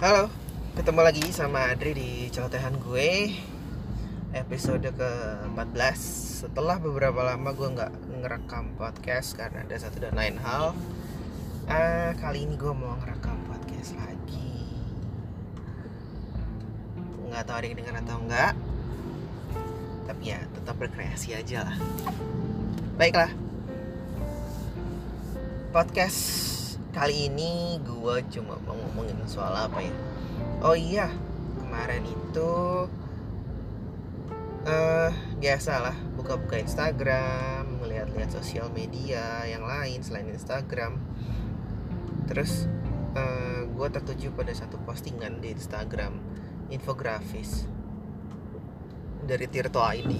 Halo, ketemu lagi sama Adri di celotehan gue Episode ke-14. Setelah beberapa lama gue nggak ngerekam podcast karena ada satu dan lain hal uh, Kali ini gue mau ngerekam podcast lagi. Nggak tahu ada yang denger atau enggak Tapi ya tetap berkreasi aja lah. Baiklah Podcast kali ini gue cuma mau ngomongin soal apa ya? Oh iya kemarin itu uh, biasa lah buka-buka Instagram melihat-lihat sosial media yang lain selain Instagram. Terus uh, eh, gue tertuju pada satu postingan di Instagram infografis dari Tirto ID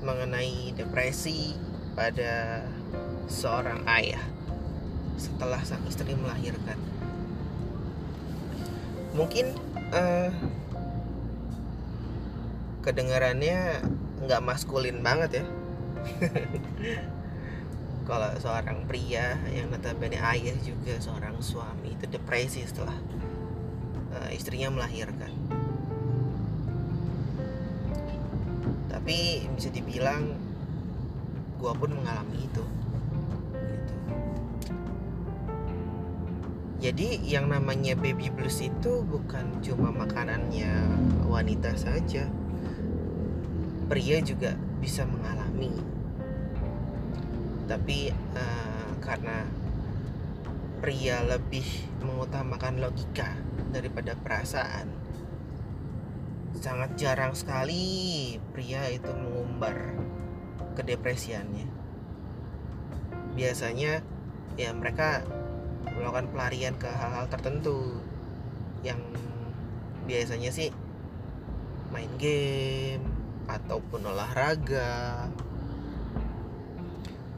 mengenai depresi pada seorang ayah setelah sang istri melahirkan. Mungkin uh, kedengarannya nggak maskulin banget ya. Kalau seorang pria yang notabene ayah juga seorang suami itu depresi setelah uh, istrinya melahirkan. Tapi bisa dibilang gue pun mengalami itu jadi yang namanya baby blues itu bukan cuma makanannya wanita saja. Pria juga bisa mengalami. Tapi uh, karena pria lebih mengutamakan logika daripada perasaan sangat jarang sekali pria itu mengumbar kedepresiannya biasanya ya mereka melakukan pelarian ke hal-hal tertentu yang biasanya sih main game ataupun olahraga.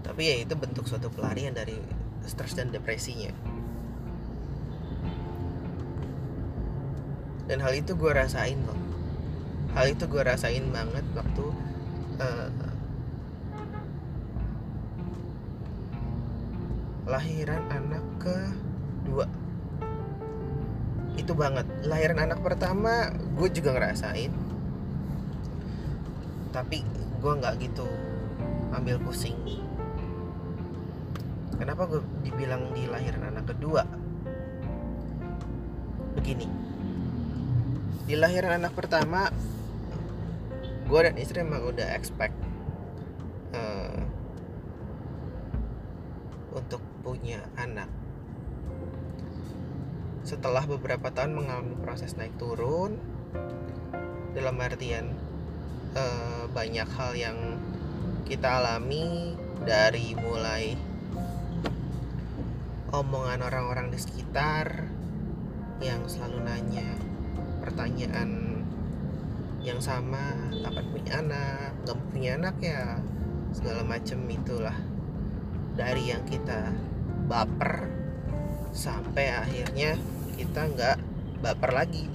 Tapi ya itu bentuk suatu pelarian dari stres dan depresinya. Dan hal itu gue rasain loh hal itu gue rasain banget waktu uh, lahiran anak kedua. Itu banget. Lahiran anak pertama gue juga ngerasain. Tapi gue nggak gitu ambil pusing. Kenapa gue dibilang di lahiran anak kedua? Begini. Di lahiran anak pertama gue dan istri emang udah expect uh, untuk punya anak setelah beberapa tahun mengalami proses naik turun. Dalam artian e, banyak hal yang kita alami dari mulai omongan orang-orang di sekitar yang selalu nanya pertanyaan yang sama kapan punya anak? Nggak punya anak ya? Segala macam itulah dari yang kita baper sampai akhirnya kita nggak baper lagi.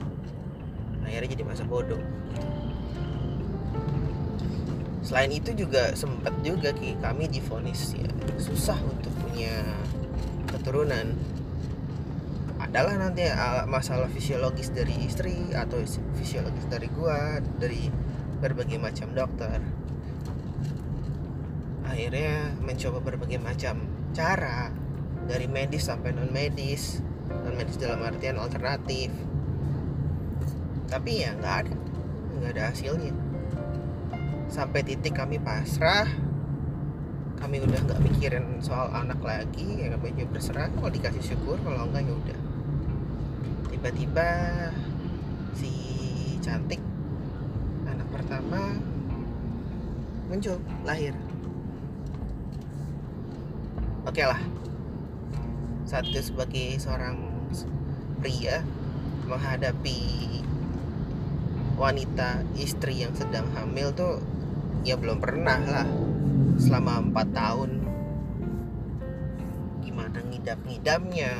Akhirnya jadi masa bodoh. Selain itu juga sempat juga ki kami difonis ya. Susah untuk punya keturunan. Adalah nanti masalah fisiologis dari istri atau fisiologis dari gua dari berbagai macam dokter. Akhirnya mencoba berbagai macam cara dari medis sampai non medis non medis dalam artian alternatif. Tapi ya nggak ada. Nggak ada hasilnya. Sampai titik kami pasrah kami udah nggak mikirin soal anak lagi ya kami berserah kalau dikasih syukur kalau enggak ya udah. Tiba-tiba si cantik anak pertama muncul lahir. Oke okay lah satu sebagai seorang pria menghadapi wanita istri yang sedang hamil tuh ya belum pernah lah. Selama empat tahun. Gimana ngidap-ngidapnya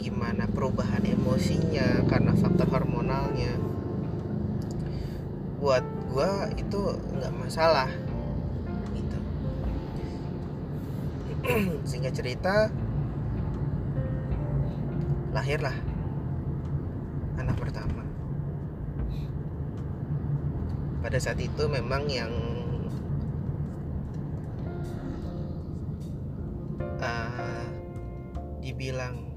gimana perubahan emosinya? Karena faktor hormonalnya. Buat gue itu nggak masalah gitu. Sehingga cerita lahirlah anak pertama. Pada saat itu memang yang uh, dibilang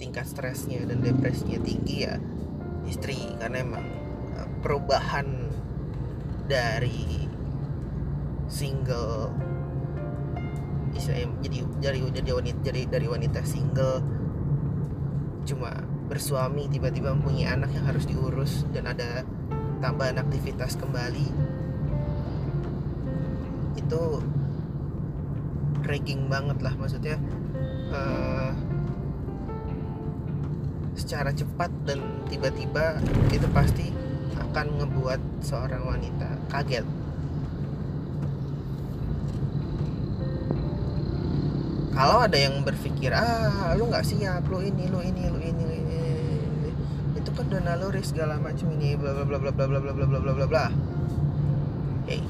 tingkat stresnya dan depresinya tinggi ya istri karena emang uh, perubahan dari single istilahnya jadi dari wanita jadi dari wanita single cuma bersuami tiba-tiba mempunyai anak yang harus diurus dan ada tambahan aktivitas kembali. Itu dragging banget lah maksudnya uh, secara cepat dan tiba-tiba itu pasti akan ngebuat seorang wanita kaget kalau ada yang berpikir ah lu nggak siap lu ini lu ini lu ini lu ini itu kan udah naluri segala macam ini bla bla bla bla bla bla bla bla bla bla bla bla hey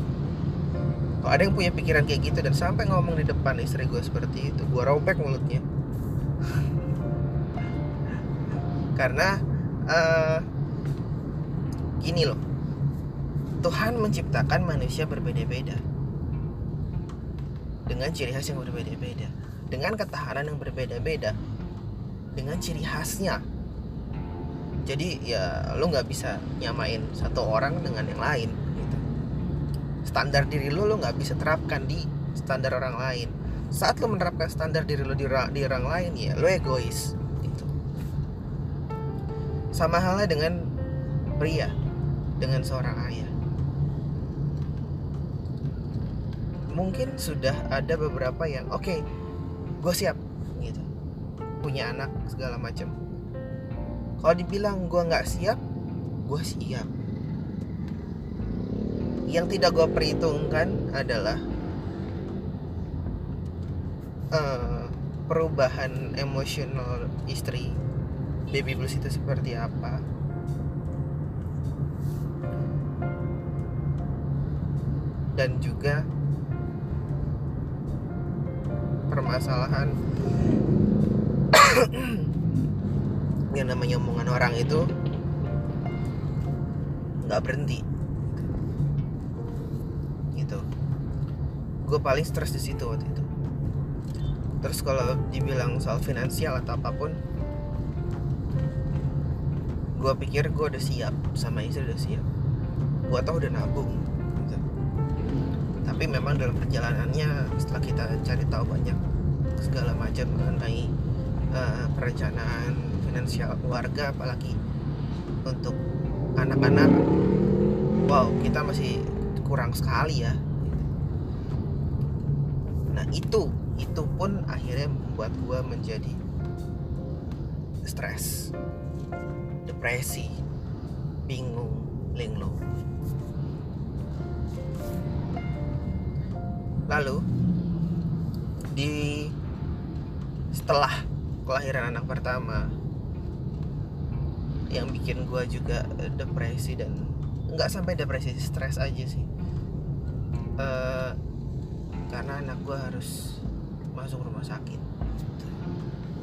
kalau ada yang punya pikiran kayak gitu dan sampai ngomong di depan istri gue seperti itu gue robek mulutnya karena uh, gini loh Tuhan menciptakan manusia berbeda-beda dengan ciri khas yang berbeda-beda dengan ketahanan yang berbeda-beda dengan ciri khasnya. Jadi ya lo nggak bisa nyamain satu orang dengan yang lain gitu. Standar diri lo lo nggak bisa terapkan di standar orang lain. Saat lo menerapkan standar diri lo di, di orang lain ya lo egois gitu. Sama halnya dengan pria dengan seorang ayah. Mungkin sudah ada beberapa yang oke okay, gue siap gitu. Punya anak segala macam kalau dibilang gue nggak siap gue siap. Yang tidak gue perhitungkan adalah uh, perubahan emosional istri baby blues itu seperti apa. Dan juga permasalahan. Yang namanya omongan orang itu nggak berhenti. Gitu. Gue paling stres di situ waktu itu. Terus kalau dibilang soal finansial atau apa pun gue pikir gue udah siap sama istri udah siap. Gue tau udah nabung tapi memang dalam perjalanannya setelah kita cari tahu banyak segala macam mengenai uh, perencanaan finansial keluarga apalagi untuk anak-anak wow kita masih kurang sekali ya. Nah itu itu pun akhirnya membuat gue menjadi stres depresi bingung linglung lalu di setelah kelahiran anak pertama yang bikin gue juga depresi dan nggak sampai depresi stres aja sih. Uh, karena anak gue harus masuk rumah sakit.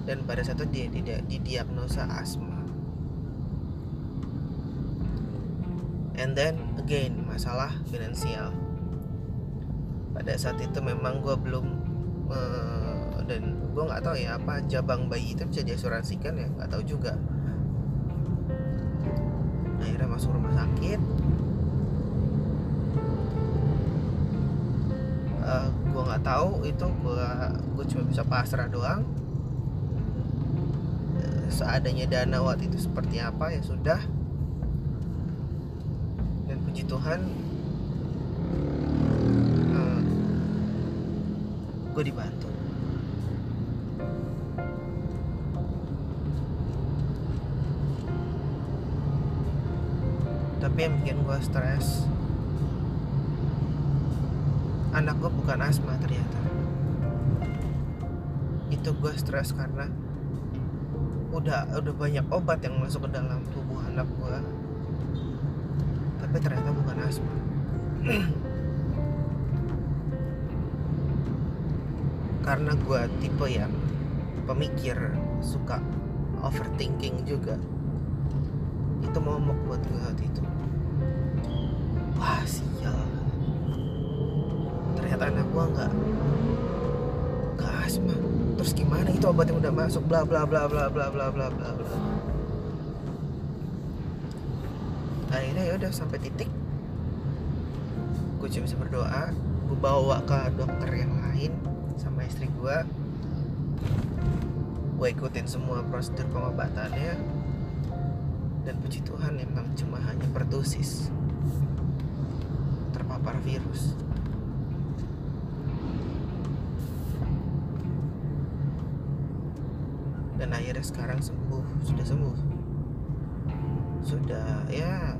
Dan pada saat dia tidak didiagnosa asma. And then again masalah finansial pada saat itu memang gue belum uh, dan gue nggak tahu ya apa jabang bayi itu bisa diasuransikan ya? Nggak tahu juga. Akhirnya masuk rumah sakit. Uh, eh, gue nggak tahu itu gue gue cuma bisa pasrah doang. Uh, seadanya dana waktu itu seperti apa ya sudah. Dan puji Tuhan gue dibantu. Tapi yang bikin gue stres anak gue bukan asma ternyata. Itu gue stres karena udah udah banyak obat yang masuk ke dalam tubuh anak gue tapi ternyata bukan asma karena gue tipe yang pemikir suka overthinking juga. Itu momok buat gue waktu itu. Wah sial. Ternyata anak gue nggak nggak asma. Terus gimana itu obat yang udah masuk? Bla bla bla bla bla bla bla bla bla. Akhirnya ya udah sampai titik. Gue cuma bisa berdoa gue bawa ke dokter yang istri gue gue ikutin semua prosedur pengobatannya. Dan puji Tuhan emang cuma hanya pertusis terpapar virus. Dan akhirnya sekarang sembuh sudah sembuh. Sudah ya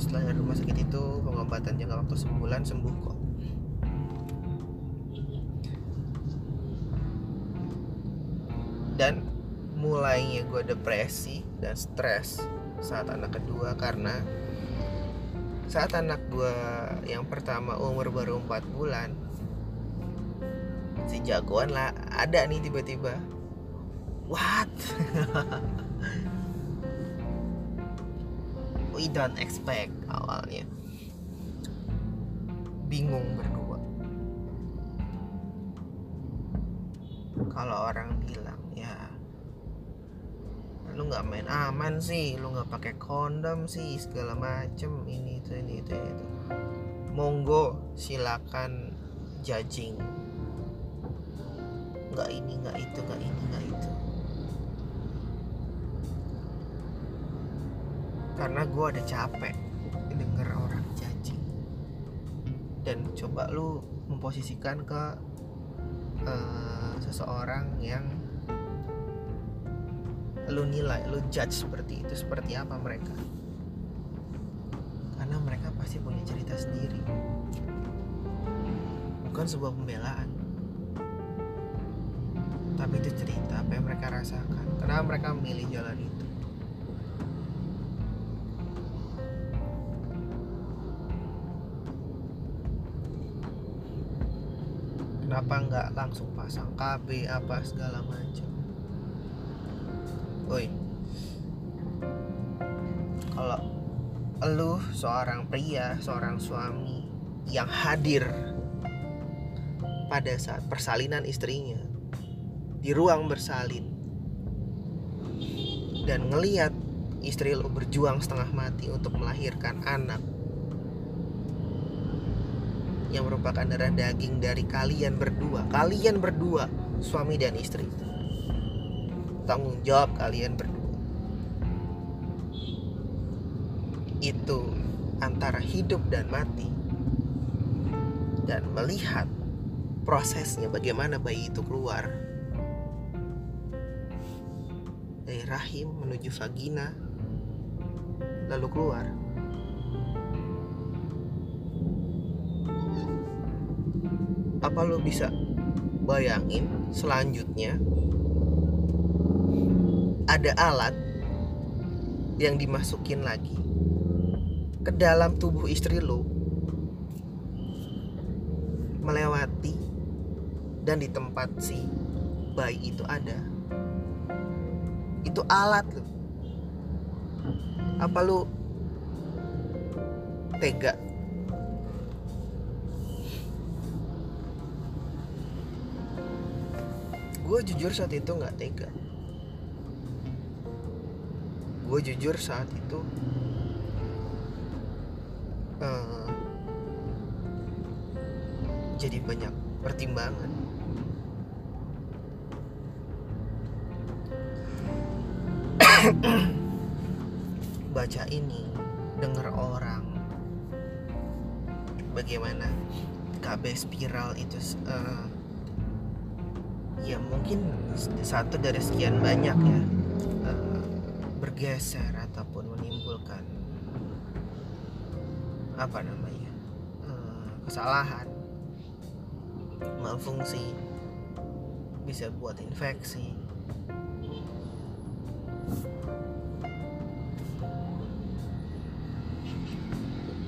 setelah rumah sakit itu pengobatan jangka waktu sebulan sembuh kok gue depresi dan stres saat anak kedua karena saat anak gue yang pertama umur baru 4 bulan si jagoan lah ada nih tiba-tiba. What? We don't expect awalnya. Bingung berdua. Kalau orang ya lu nggak main aman sih lu nggak pakai kondom sih segala macem ini itu ini itu itu. Monggo silakan judging. Nggak ini nggak itu nggak ini nggak itu. Karena gue ada capek denger orang judging. Dan coba lu memposisikan ke uh, seseorang yang lu nilai, lu judge seperti itu seperti apa mereka? Karena mereka pasti punya cerita sendiri. Bukan sebuah pembelaan. Tapi itu cerita apa yang mereka rasakan. Kenapa mereka memilih jalan itu. Kenapa nggak langsung pasang KB apa segala macam Woi kalau lu seorang pria seorang suami yang hadir pada saat persalinan istrinya di ruang bersalin dan ngeliat istri lu berjuang setengah mati untuk melahirkan anak yang merupakan darah daging dari kalian berdua. Kalian berdua, suami dan istri. Tanggung jawab kalian berdua. Itu antara hidup dan mati. Dan melihat prosesnya bagaimana bayi itu keluar dari rahim menuju vagina lalu keluar apa lo bisa bayangin selanjutnya ada alat yang dimasukin lagi ke dalam tubuh istri lo melewati dan di tempat si bayi itu ada. Itu alat lo apa lu tega? Gue jujur saat itu nggak tega gue jujur saat itu uh, jadi banyak pertimbangan. Baca ini dengar orang bagaimana KB spiral itu uh, ya mungkin satu dari sekian banyak ya uh, bergeser ataupun menimbulkan apa namanya uh, kesalahan. Malfungsi bisa buat infeksi.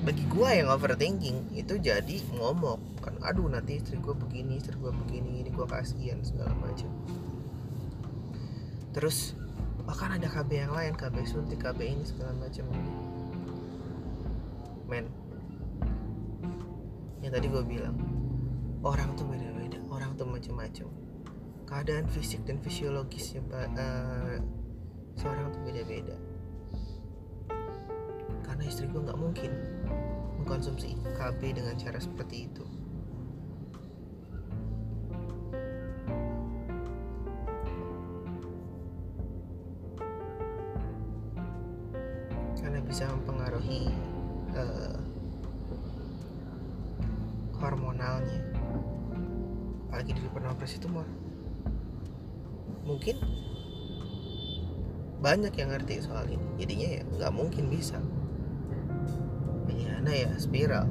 Bagi gue yang overthinking itu jadi ngomong kan aduh nanti istri gue begini istri gue begini ini gue kasihan segala macam. Terus bahkan ada KB yang lain KB suntik KB ini segala macam. Men. Yang tadi gue bilang orang tuh beda-beda orang tuh macam-macam keadaan fisik dan fisiologisnya uh, seorang tuh beda-beda. Karena istri gue nggak mungkin mengkonsumsi KB dengan cara seperti itu uh, hormonalnya. Apalagi di pernah operasi tumor mungkin banyak yang ngerti soal ini. Jadinya ya nggak mungkin bisa. Mediana ya spiral.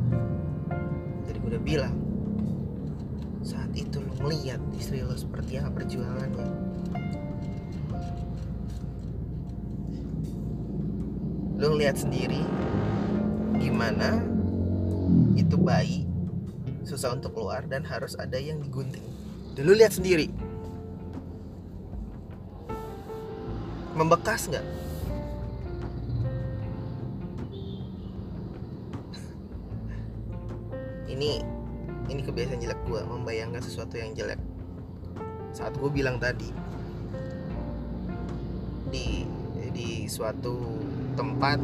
Jadi gue udah bilang saat itu lo ngeliat istri lo seperti apa perjuangannya? Lo ngeliat sendiri gimana itu bayi susah untuk keluar dan harus ada yang digunting. Lo lihat sendiri. Membekas nggak? Ini ini kebiasaan jelek gue membayangkan sesuatu yang jelek. Saat gue bilang tadi di di suatu tempat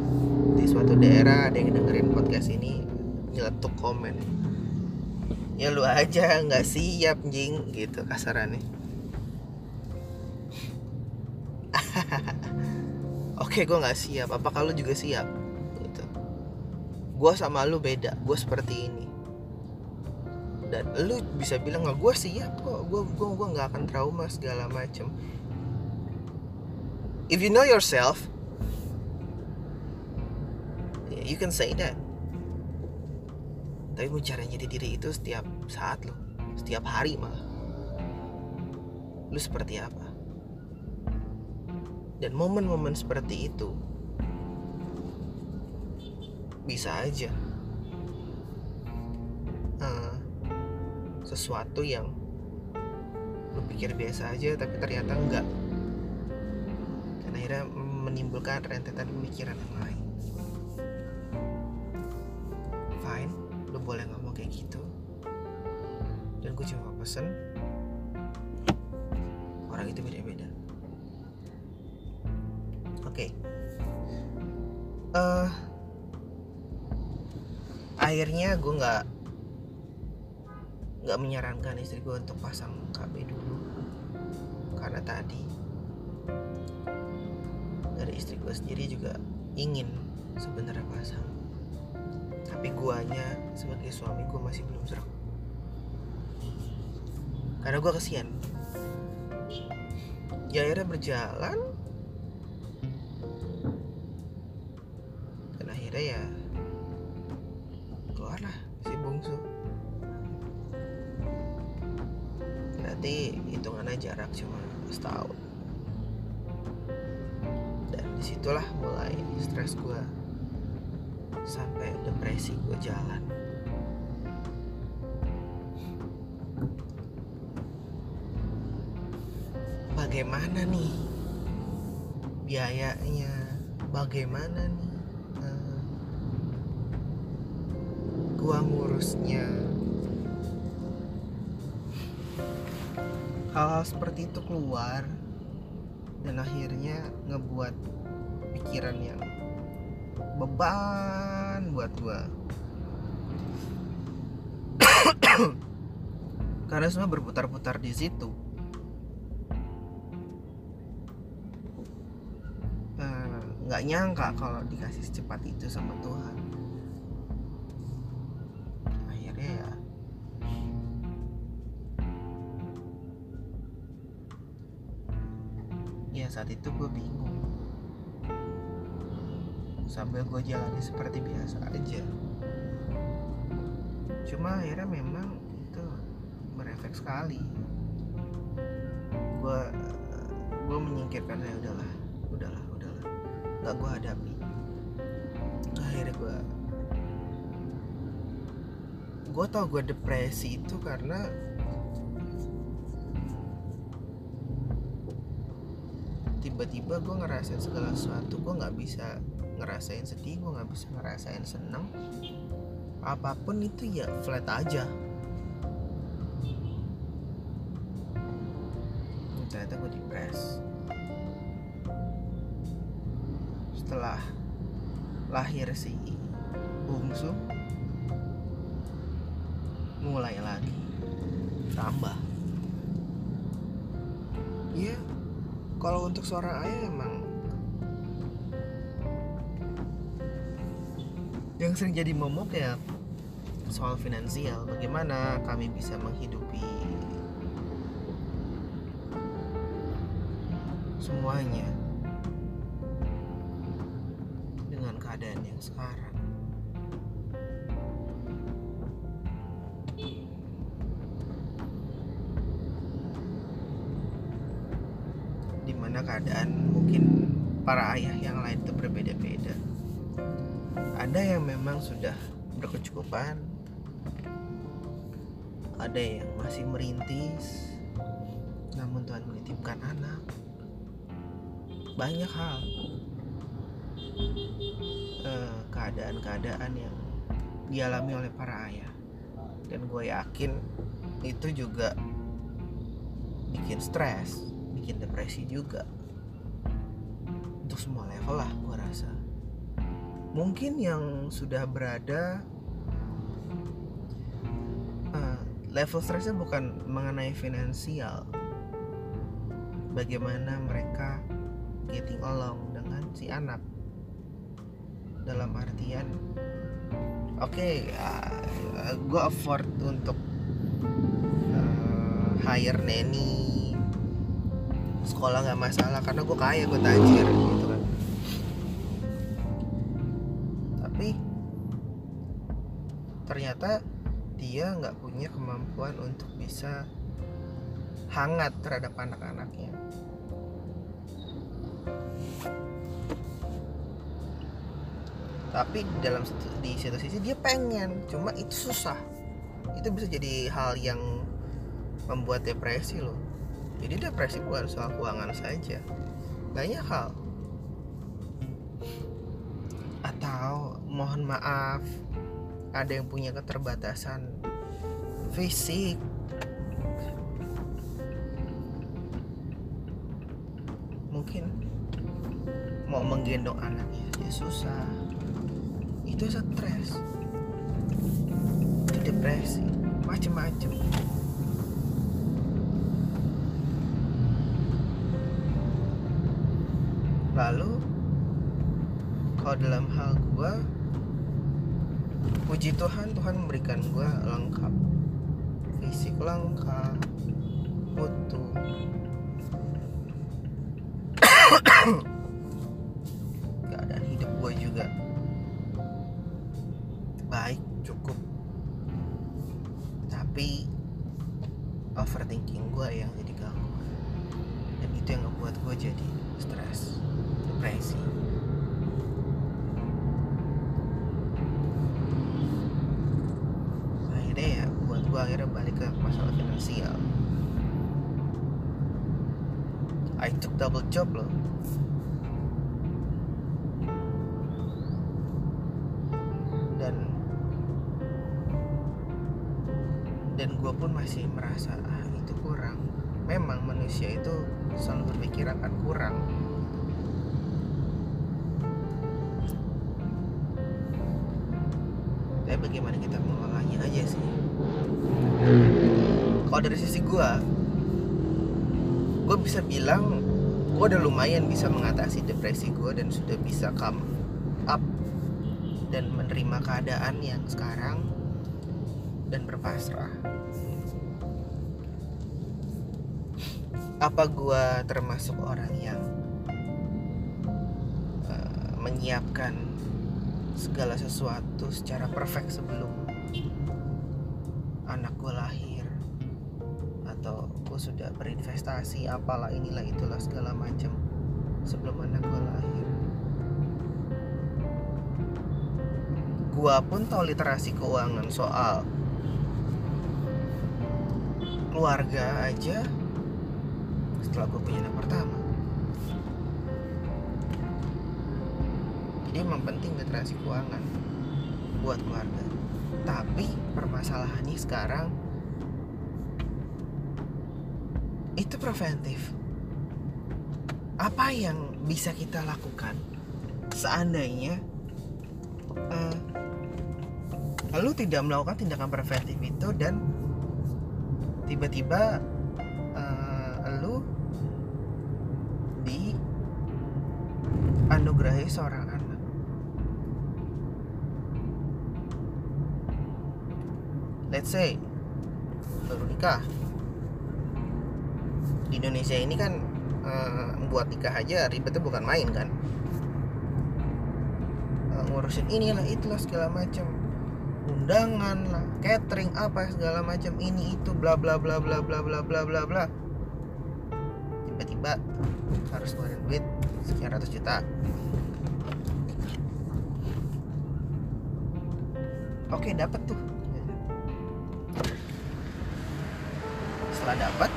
di suatu daerah ada yang dengerin podcast ini nyeletuk komen. Ya lu aja nggak siap jing gitu kasarannya. Oke gue nggak siap. Apa kalau juga siap? Gitu. Gue sama lu beda. Gue seperti ini. Dan lu bisa bilang nggak gue siap kok. Gue gue gue nggak akan trauma segala macem. If you know yourself you can say that. Tapi mau cara jadi diri itu setiap saat lo setiap hari malah. Lu seperti apa? Dan momen-momen seperti itu bisa aja uh, sesuatu yang lu pikir biasa aja tapi ternyata enggak. Dan akhirnya menimbulkan rentetan pemikiran yang lain akhirnya gue nggak nggak menyarankan istri gue untuk pasang KB dulu. Karena tadi dari istri gue sendiri juga ingin sebenarnya pasang. Tapi guanya sebagai suami gue masih belum serak. Karena gue kesian. Ya akhirnya berjalan. Akhirnya ya cuma setahun. Dan di situlah mulai stres gue sampai depresi gue jalan. Bagaimana nih biayanya? Bagaimana nih gua ngurusnya hal-hal seperti itu keluar dan akhirnya ngebuat pikiran yang beban buat gua. Karena semua berputar-putar di situ. Eh, nggak nyangka kalau dikasih secepat itu sama Tuhan saat itu gue bingung. Sambil gue jalani seperti biasa aja. Cuma akhirnya memang itu berefek sekali. Gue gue menyingkirkan ya udahlah udahlah udahlah. Nggak gue hadapi. Akhirnya gue gue tau gue depresi itu tiba-tiba gue ngerasain segala sesuatu gue nggak bisa ngerasain sedih gue nggak bisa ngerasain seneng. Apa pun itu ya flat aja. Ternyata gue depres setelah lahir si bungsu mulai lagi tambah. Ya kalau untuk seorang ayah emang yang sering jadi momok ya soal finansial. Bagaimana kami bisa menghidupi semuanya dengan keadaan yang sekarang berkecukupan ada yang masih merintis namun Tuhan menitipkan anak. Banyak hal. Eh, keadaan-keadaan yang dialami oleh para ayah. Dan gue yakin itu juga bikin stres bikin depresi juga. Untuk semua level lah gue rasa. Mungkin yang sudah berada level stresnya bukan mengenai finansial. Bagaimana mereka getting along dengan si anak. Dalam artian oke okay, uh, gue afford untuk uh, hire nanny sekolah nggak masalah karena gue kaya gue tajir gitu kan. Tapi ternyata nggak punya kemampuan untuk bisa hangat terhadap anak-anaknya. Tapi dalam di satu sisi dia pengen cuma itu susah. Itu bisa jadi hal yang membuat depresi loh. Jadi depresi bukan soal keuangan saja. Banyak hal. Atau mohon maaf ada yang punya keterbatasan fisik mungkin mau menggendong anaknya ya susah. Itu stres. Itu depresi. Macem-macem. Lalu kalau dalam hal gue puji Tuhan Tuhan memberikan gue lengkap fisik lengkap utuh keadaan hidup gue juga. Baik cukup. Tapi overthinking gue yang jadi gangguan dan itu yang ngebuat gue jadi stres depresi akhirnya ya buat gue akhirnya balik ke finansial I took double job loh. Dan dan gue pun masih merasa ah itu kurang. Memang manusia itu selalu berpikir akan kurang. Tapi bagaimana kita mengolahnya aja sih kalau dari sisi gue gue bisa bilang gue udah lumayan bisa mengatasi depresi gue dan sudah bisa come up dan menerima keadaan yang sekarang dan berpasrah. Apa gue termasuk orang yang uh, menyiapkan segala sesuatu secara perfect sebelum anak gue lahir atau gue sudah berinvestasi apalah inilah itulah segala macam sebelum anak gue lahir. Gue pun tahu literasi keuangan soal keluarga aja setelah gue punya anak pertama. Jadi emang penting literasi keuangan buat keluarga. Tapi permasalahannya sekarang itu preventif. Apa yang bisa kita lakukan? Seandainya uh, lu tidak melakukan tindakan preventif itu dan tiba-tiba uh, lu di anugerahi seorang anak. Let's say baru nikah di Indonesia ini kan uh, buat nikah aja ribetnya bukan main kan? Uh, ngurusin inilah itulah segala macam. Undangan lah catering apa segala macam ini itu bla bla bla bla bla bla bla bla bla. Tiba-tiba harus ngeluarin duit sekian ratus juta. Oke dapat tuh. Setelah dapat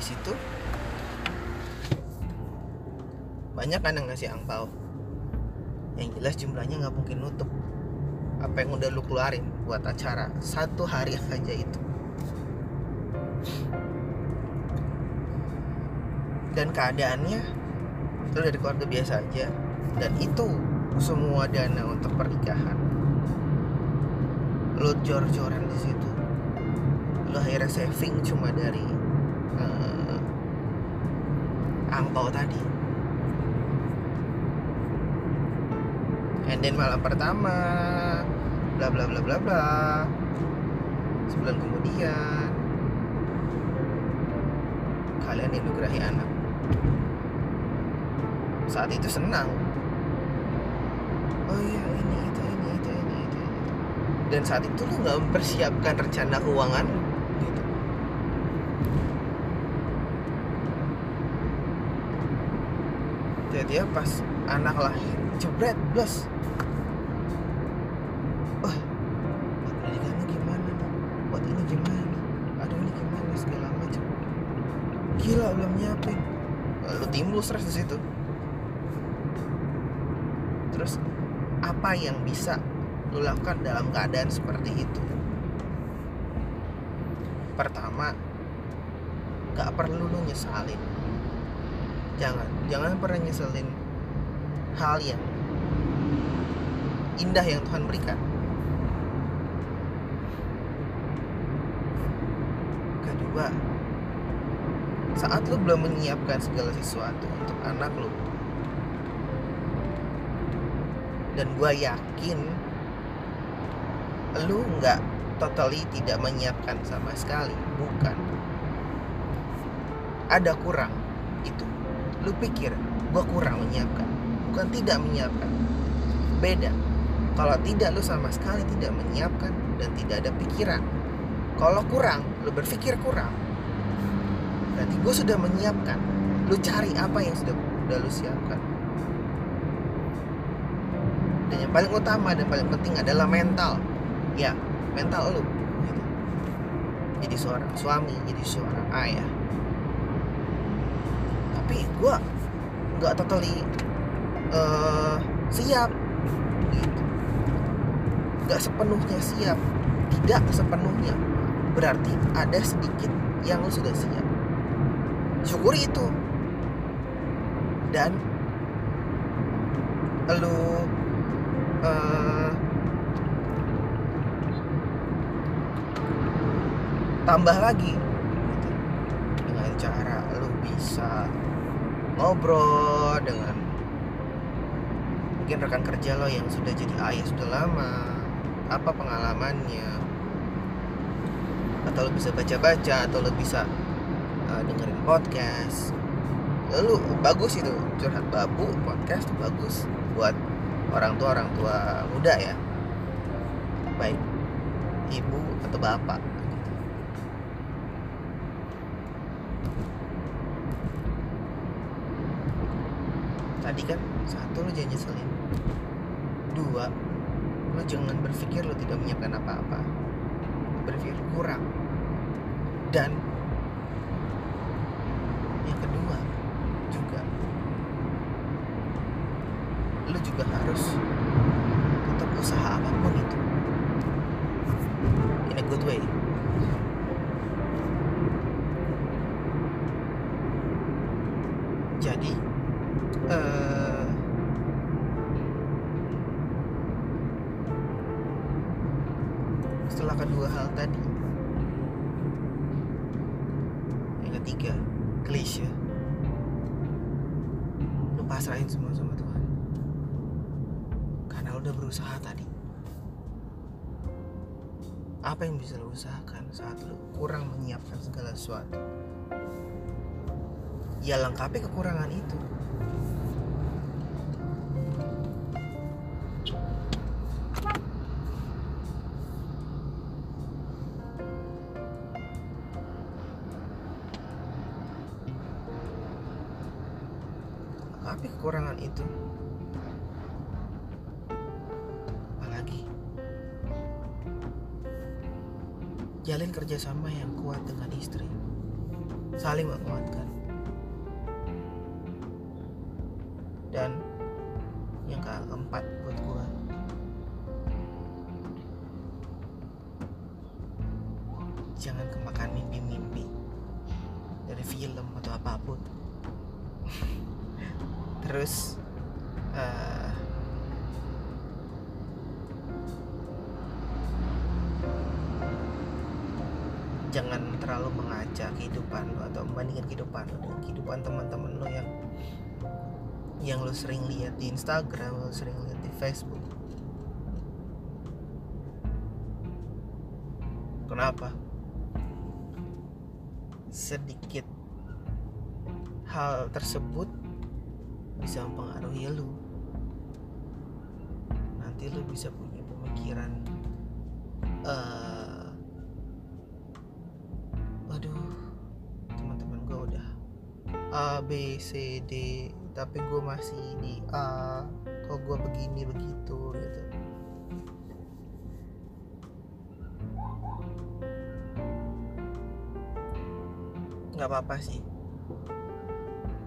habis itu banyak kan yang ngasih angpau yang jelas jumlahnya nggak mungkin nutup. Apa yang udah lu keluarin buat acara satu hari aja itu. Dan keadaannya itu dari keluarga biasa aja. Dan itu semua dana untuk pernikahan. Lo jor-joran di situ. Lo akhirnya saving cuma dari angpau tadi. And then malam pertama bla bla bla bla bla. Sebulan kemudian. Kalian dinugerahi anak. Saat itu senang. Oh iya ini itu ini itu ini itu, dan saat itu lu nggak mempersiapkan rencana keuangan dia pas anak lahir jebret blos wah gimana buat ini gimana? Aduh ini gimana? Segala macam. Gila belum nyiapin. Lalu timbul stres di situ. Terus apa yang bisa lu lakukan dalam keadaan seperti itu? Pertama gak perlu lu nyesalin jangan. Jangan pernah nyeselin hal yang indah yang Tuhan berikan. Kedua saat lu belum menyiapkan segala sesuatu untuk anak lu dan gue yakin lu nggak totally tidak menyiapkan sama sekali bukan. Ada kurang itu lu pikir gue kurang menyiapkan. Bukan tidak menyiapkan. Beda. Kalau tidak lu sama sekali tidak menyiapkan dan tidak ada pikiran. Kalau kurang lu berpikir kurang. Berarti gue sudah menyiapkan. Lu cari apa yang sudah udah lu siapkan. Dan yang paling utama dan paling penting adalah mental. Ya mental lu. Gitu. jadi seorang suami jadi seorang ayah gue nggak totally uh, siap. Gitu nggak sepenuhnya siap. Tidak sepenuhnya. Berarti ada sedikit yang lu sudah siap. Syukuri itu. Dan lu uh, tambah lagi gitu. dengan cara lu bisa ngobrol dengan mungkin rekan kerja lo yang sudah jadi ayah sudah lama. Apa pengalamannya? Atau lo bisa baca-baca atau lo bisa uh, dengerin podcast. Lalu bagus itu. Curhat babu podcast tuh bagus buat orang tua orang tua muda ya. Baik ibu atau bapak tadi kan satu lo jangan nyeselin. Dua lo jangan berpikir lo tidak menyiapkan apa-apa. Berpikir kurang. Dan yang kedua juga lo juga harus tetap usaha apa pun itu. In a good way. Bisa lo usahakan saat lo kurang menyiapkan segala sesuatu. Ya lengkapi kekurangan itu jalin kerjasama yang kuat dengan istri. Saling menguatkan. Dan yang keempat buat lo sering lihat di Instagram, lo sering lihat di Facebook. Kenapa? Sedikit hal tersebut bisa mempengaruhi lo. Nanti lo bisa punya pemikiran uh, aduh teman-teman gue udah A B C D tapi gue masih di A kok gue begini begitu gitu. Nggak apa-apa sih.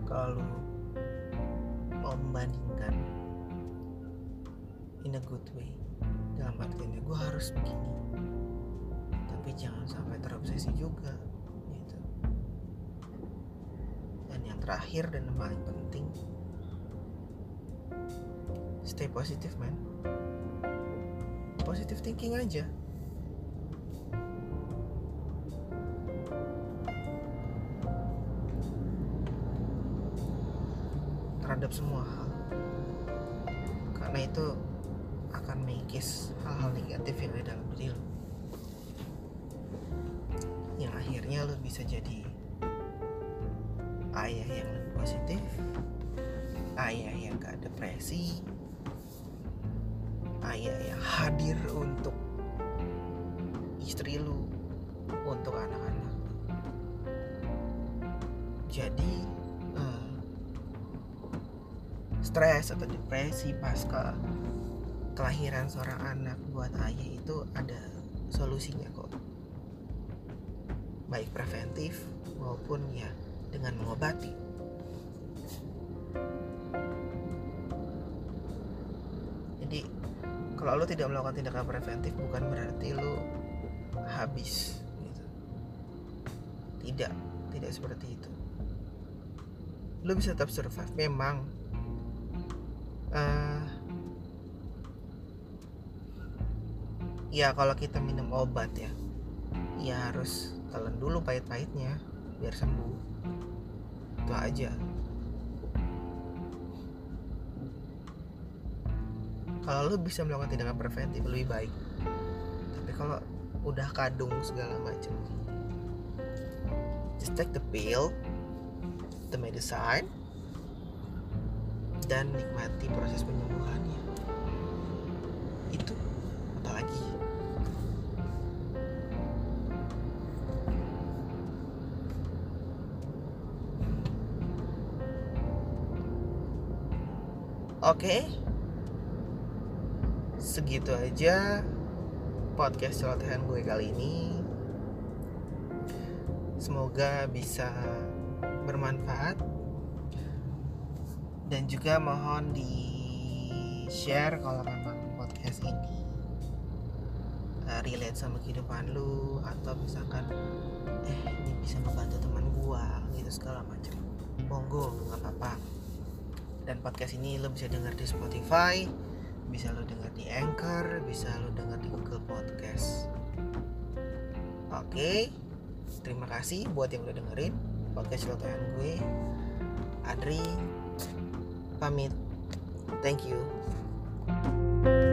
Kalau mau membandingkan in a good way dalam artinya gue harus begini. Tapi jangan sampai terobsesi juga gitu. Dan yang terakhir dan yang paling penting stay positif man. Positive thinking aja. Terhadap semua hal. Karena itu akan mengikis hal-hal negatif yang ada dalam diri lo. Yang akhirnya lo bisa jadi ayah yang lebih positif depresi ayah yang hadir untuk istri lu untuk anak-anak jadi uh, stres atau depresi pasca kelahiran seorang anak buat ayah itu ada solusinya kok. Baik preventif maupun ya dengan mengobati kalau lo tidak melakukan tindakan preventif bukan berarti lo habis gitu. tidak tidak seperti itu. Lo bisa tetap survive memang. Uh, ya kalau kita minum obat ya ya harus telan dulu pahit-pahitnya biar sembuh. Itu aja kalau lo bisa melakukan tindakan preventif lebih baik. Tapi kalau udah kadung segala macam just take the pill the medicine dan nikmati proses penyembuhannya. Itu apalagi? Oke, okay. Segitu aja podcast celotehan gue kali ini. Semoga bisa bermanfaat. Dan juga mohon di share kalau memang podcast ini uh, relate sama kehidupan lu atau misalkan eh ini bisa ngebantu teman gua gitu segala macam. Monggo nggak apa-apa. Dan podcast ini lo bisa dengar di Spotify bisa lo dengar di Anchor bisa lo dengar di Google Podcast. Oke terima kasih buat yang udah dengerin podcast celotehan gue. Adri pamit. Thank you thank you